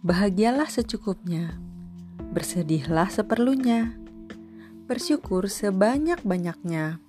Bahagialah secukupnya, bersedihlah seperlunya, bersyukur sebanyak-banyaknya.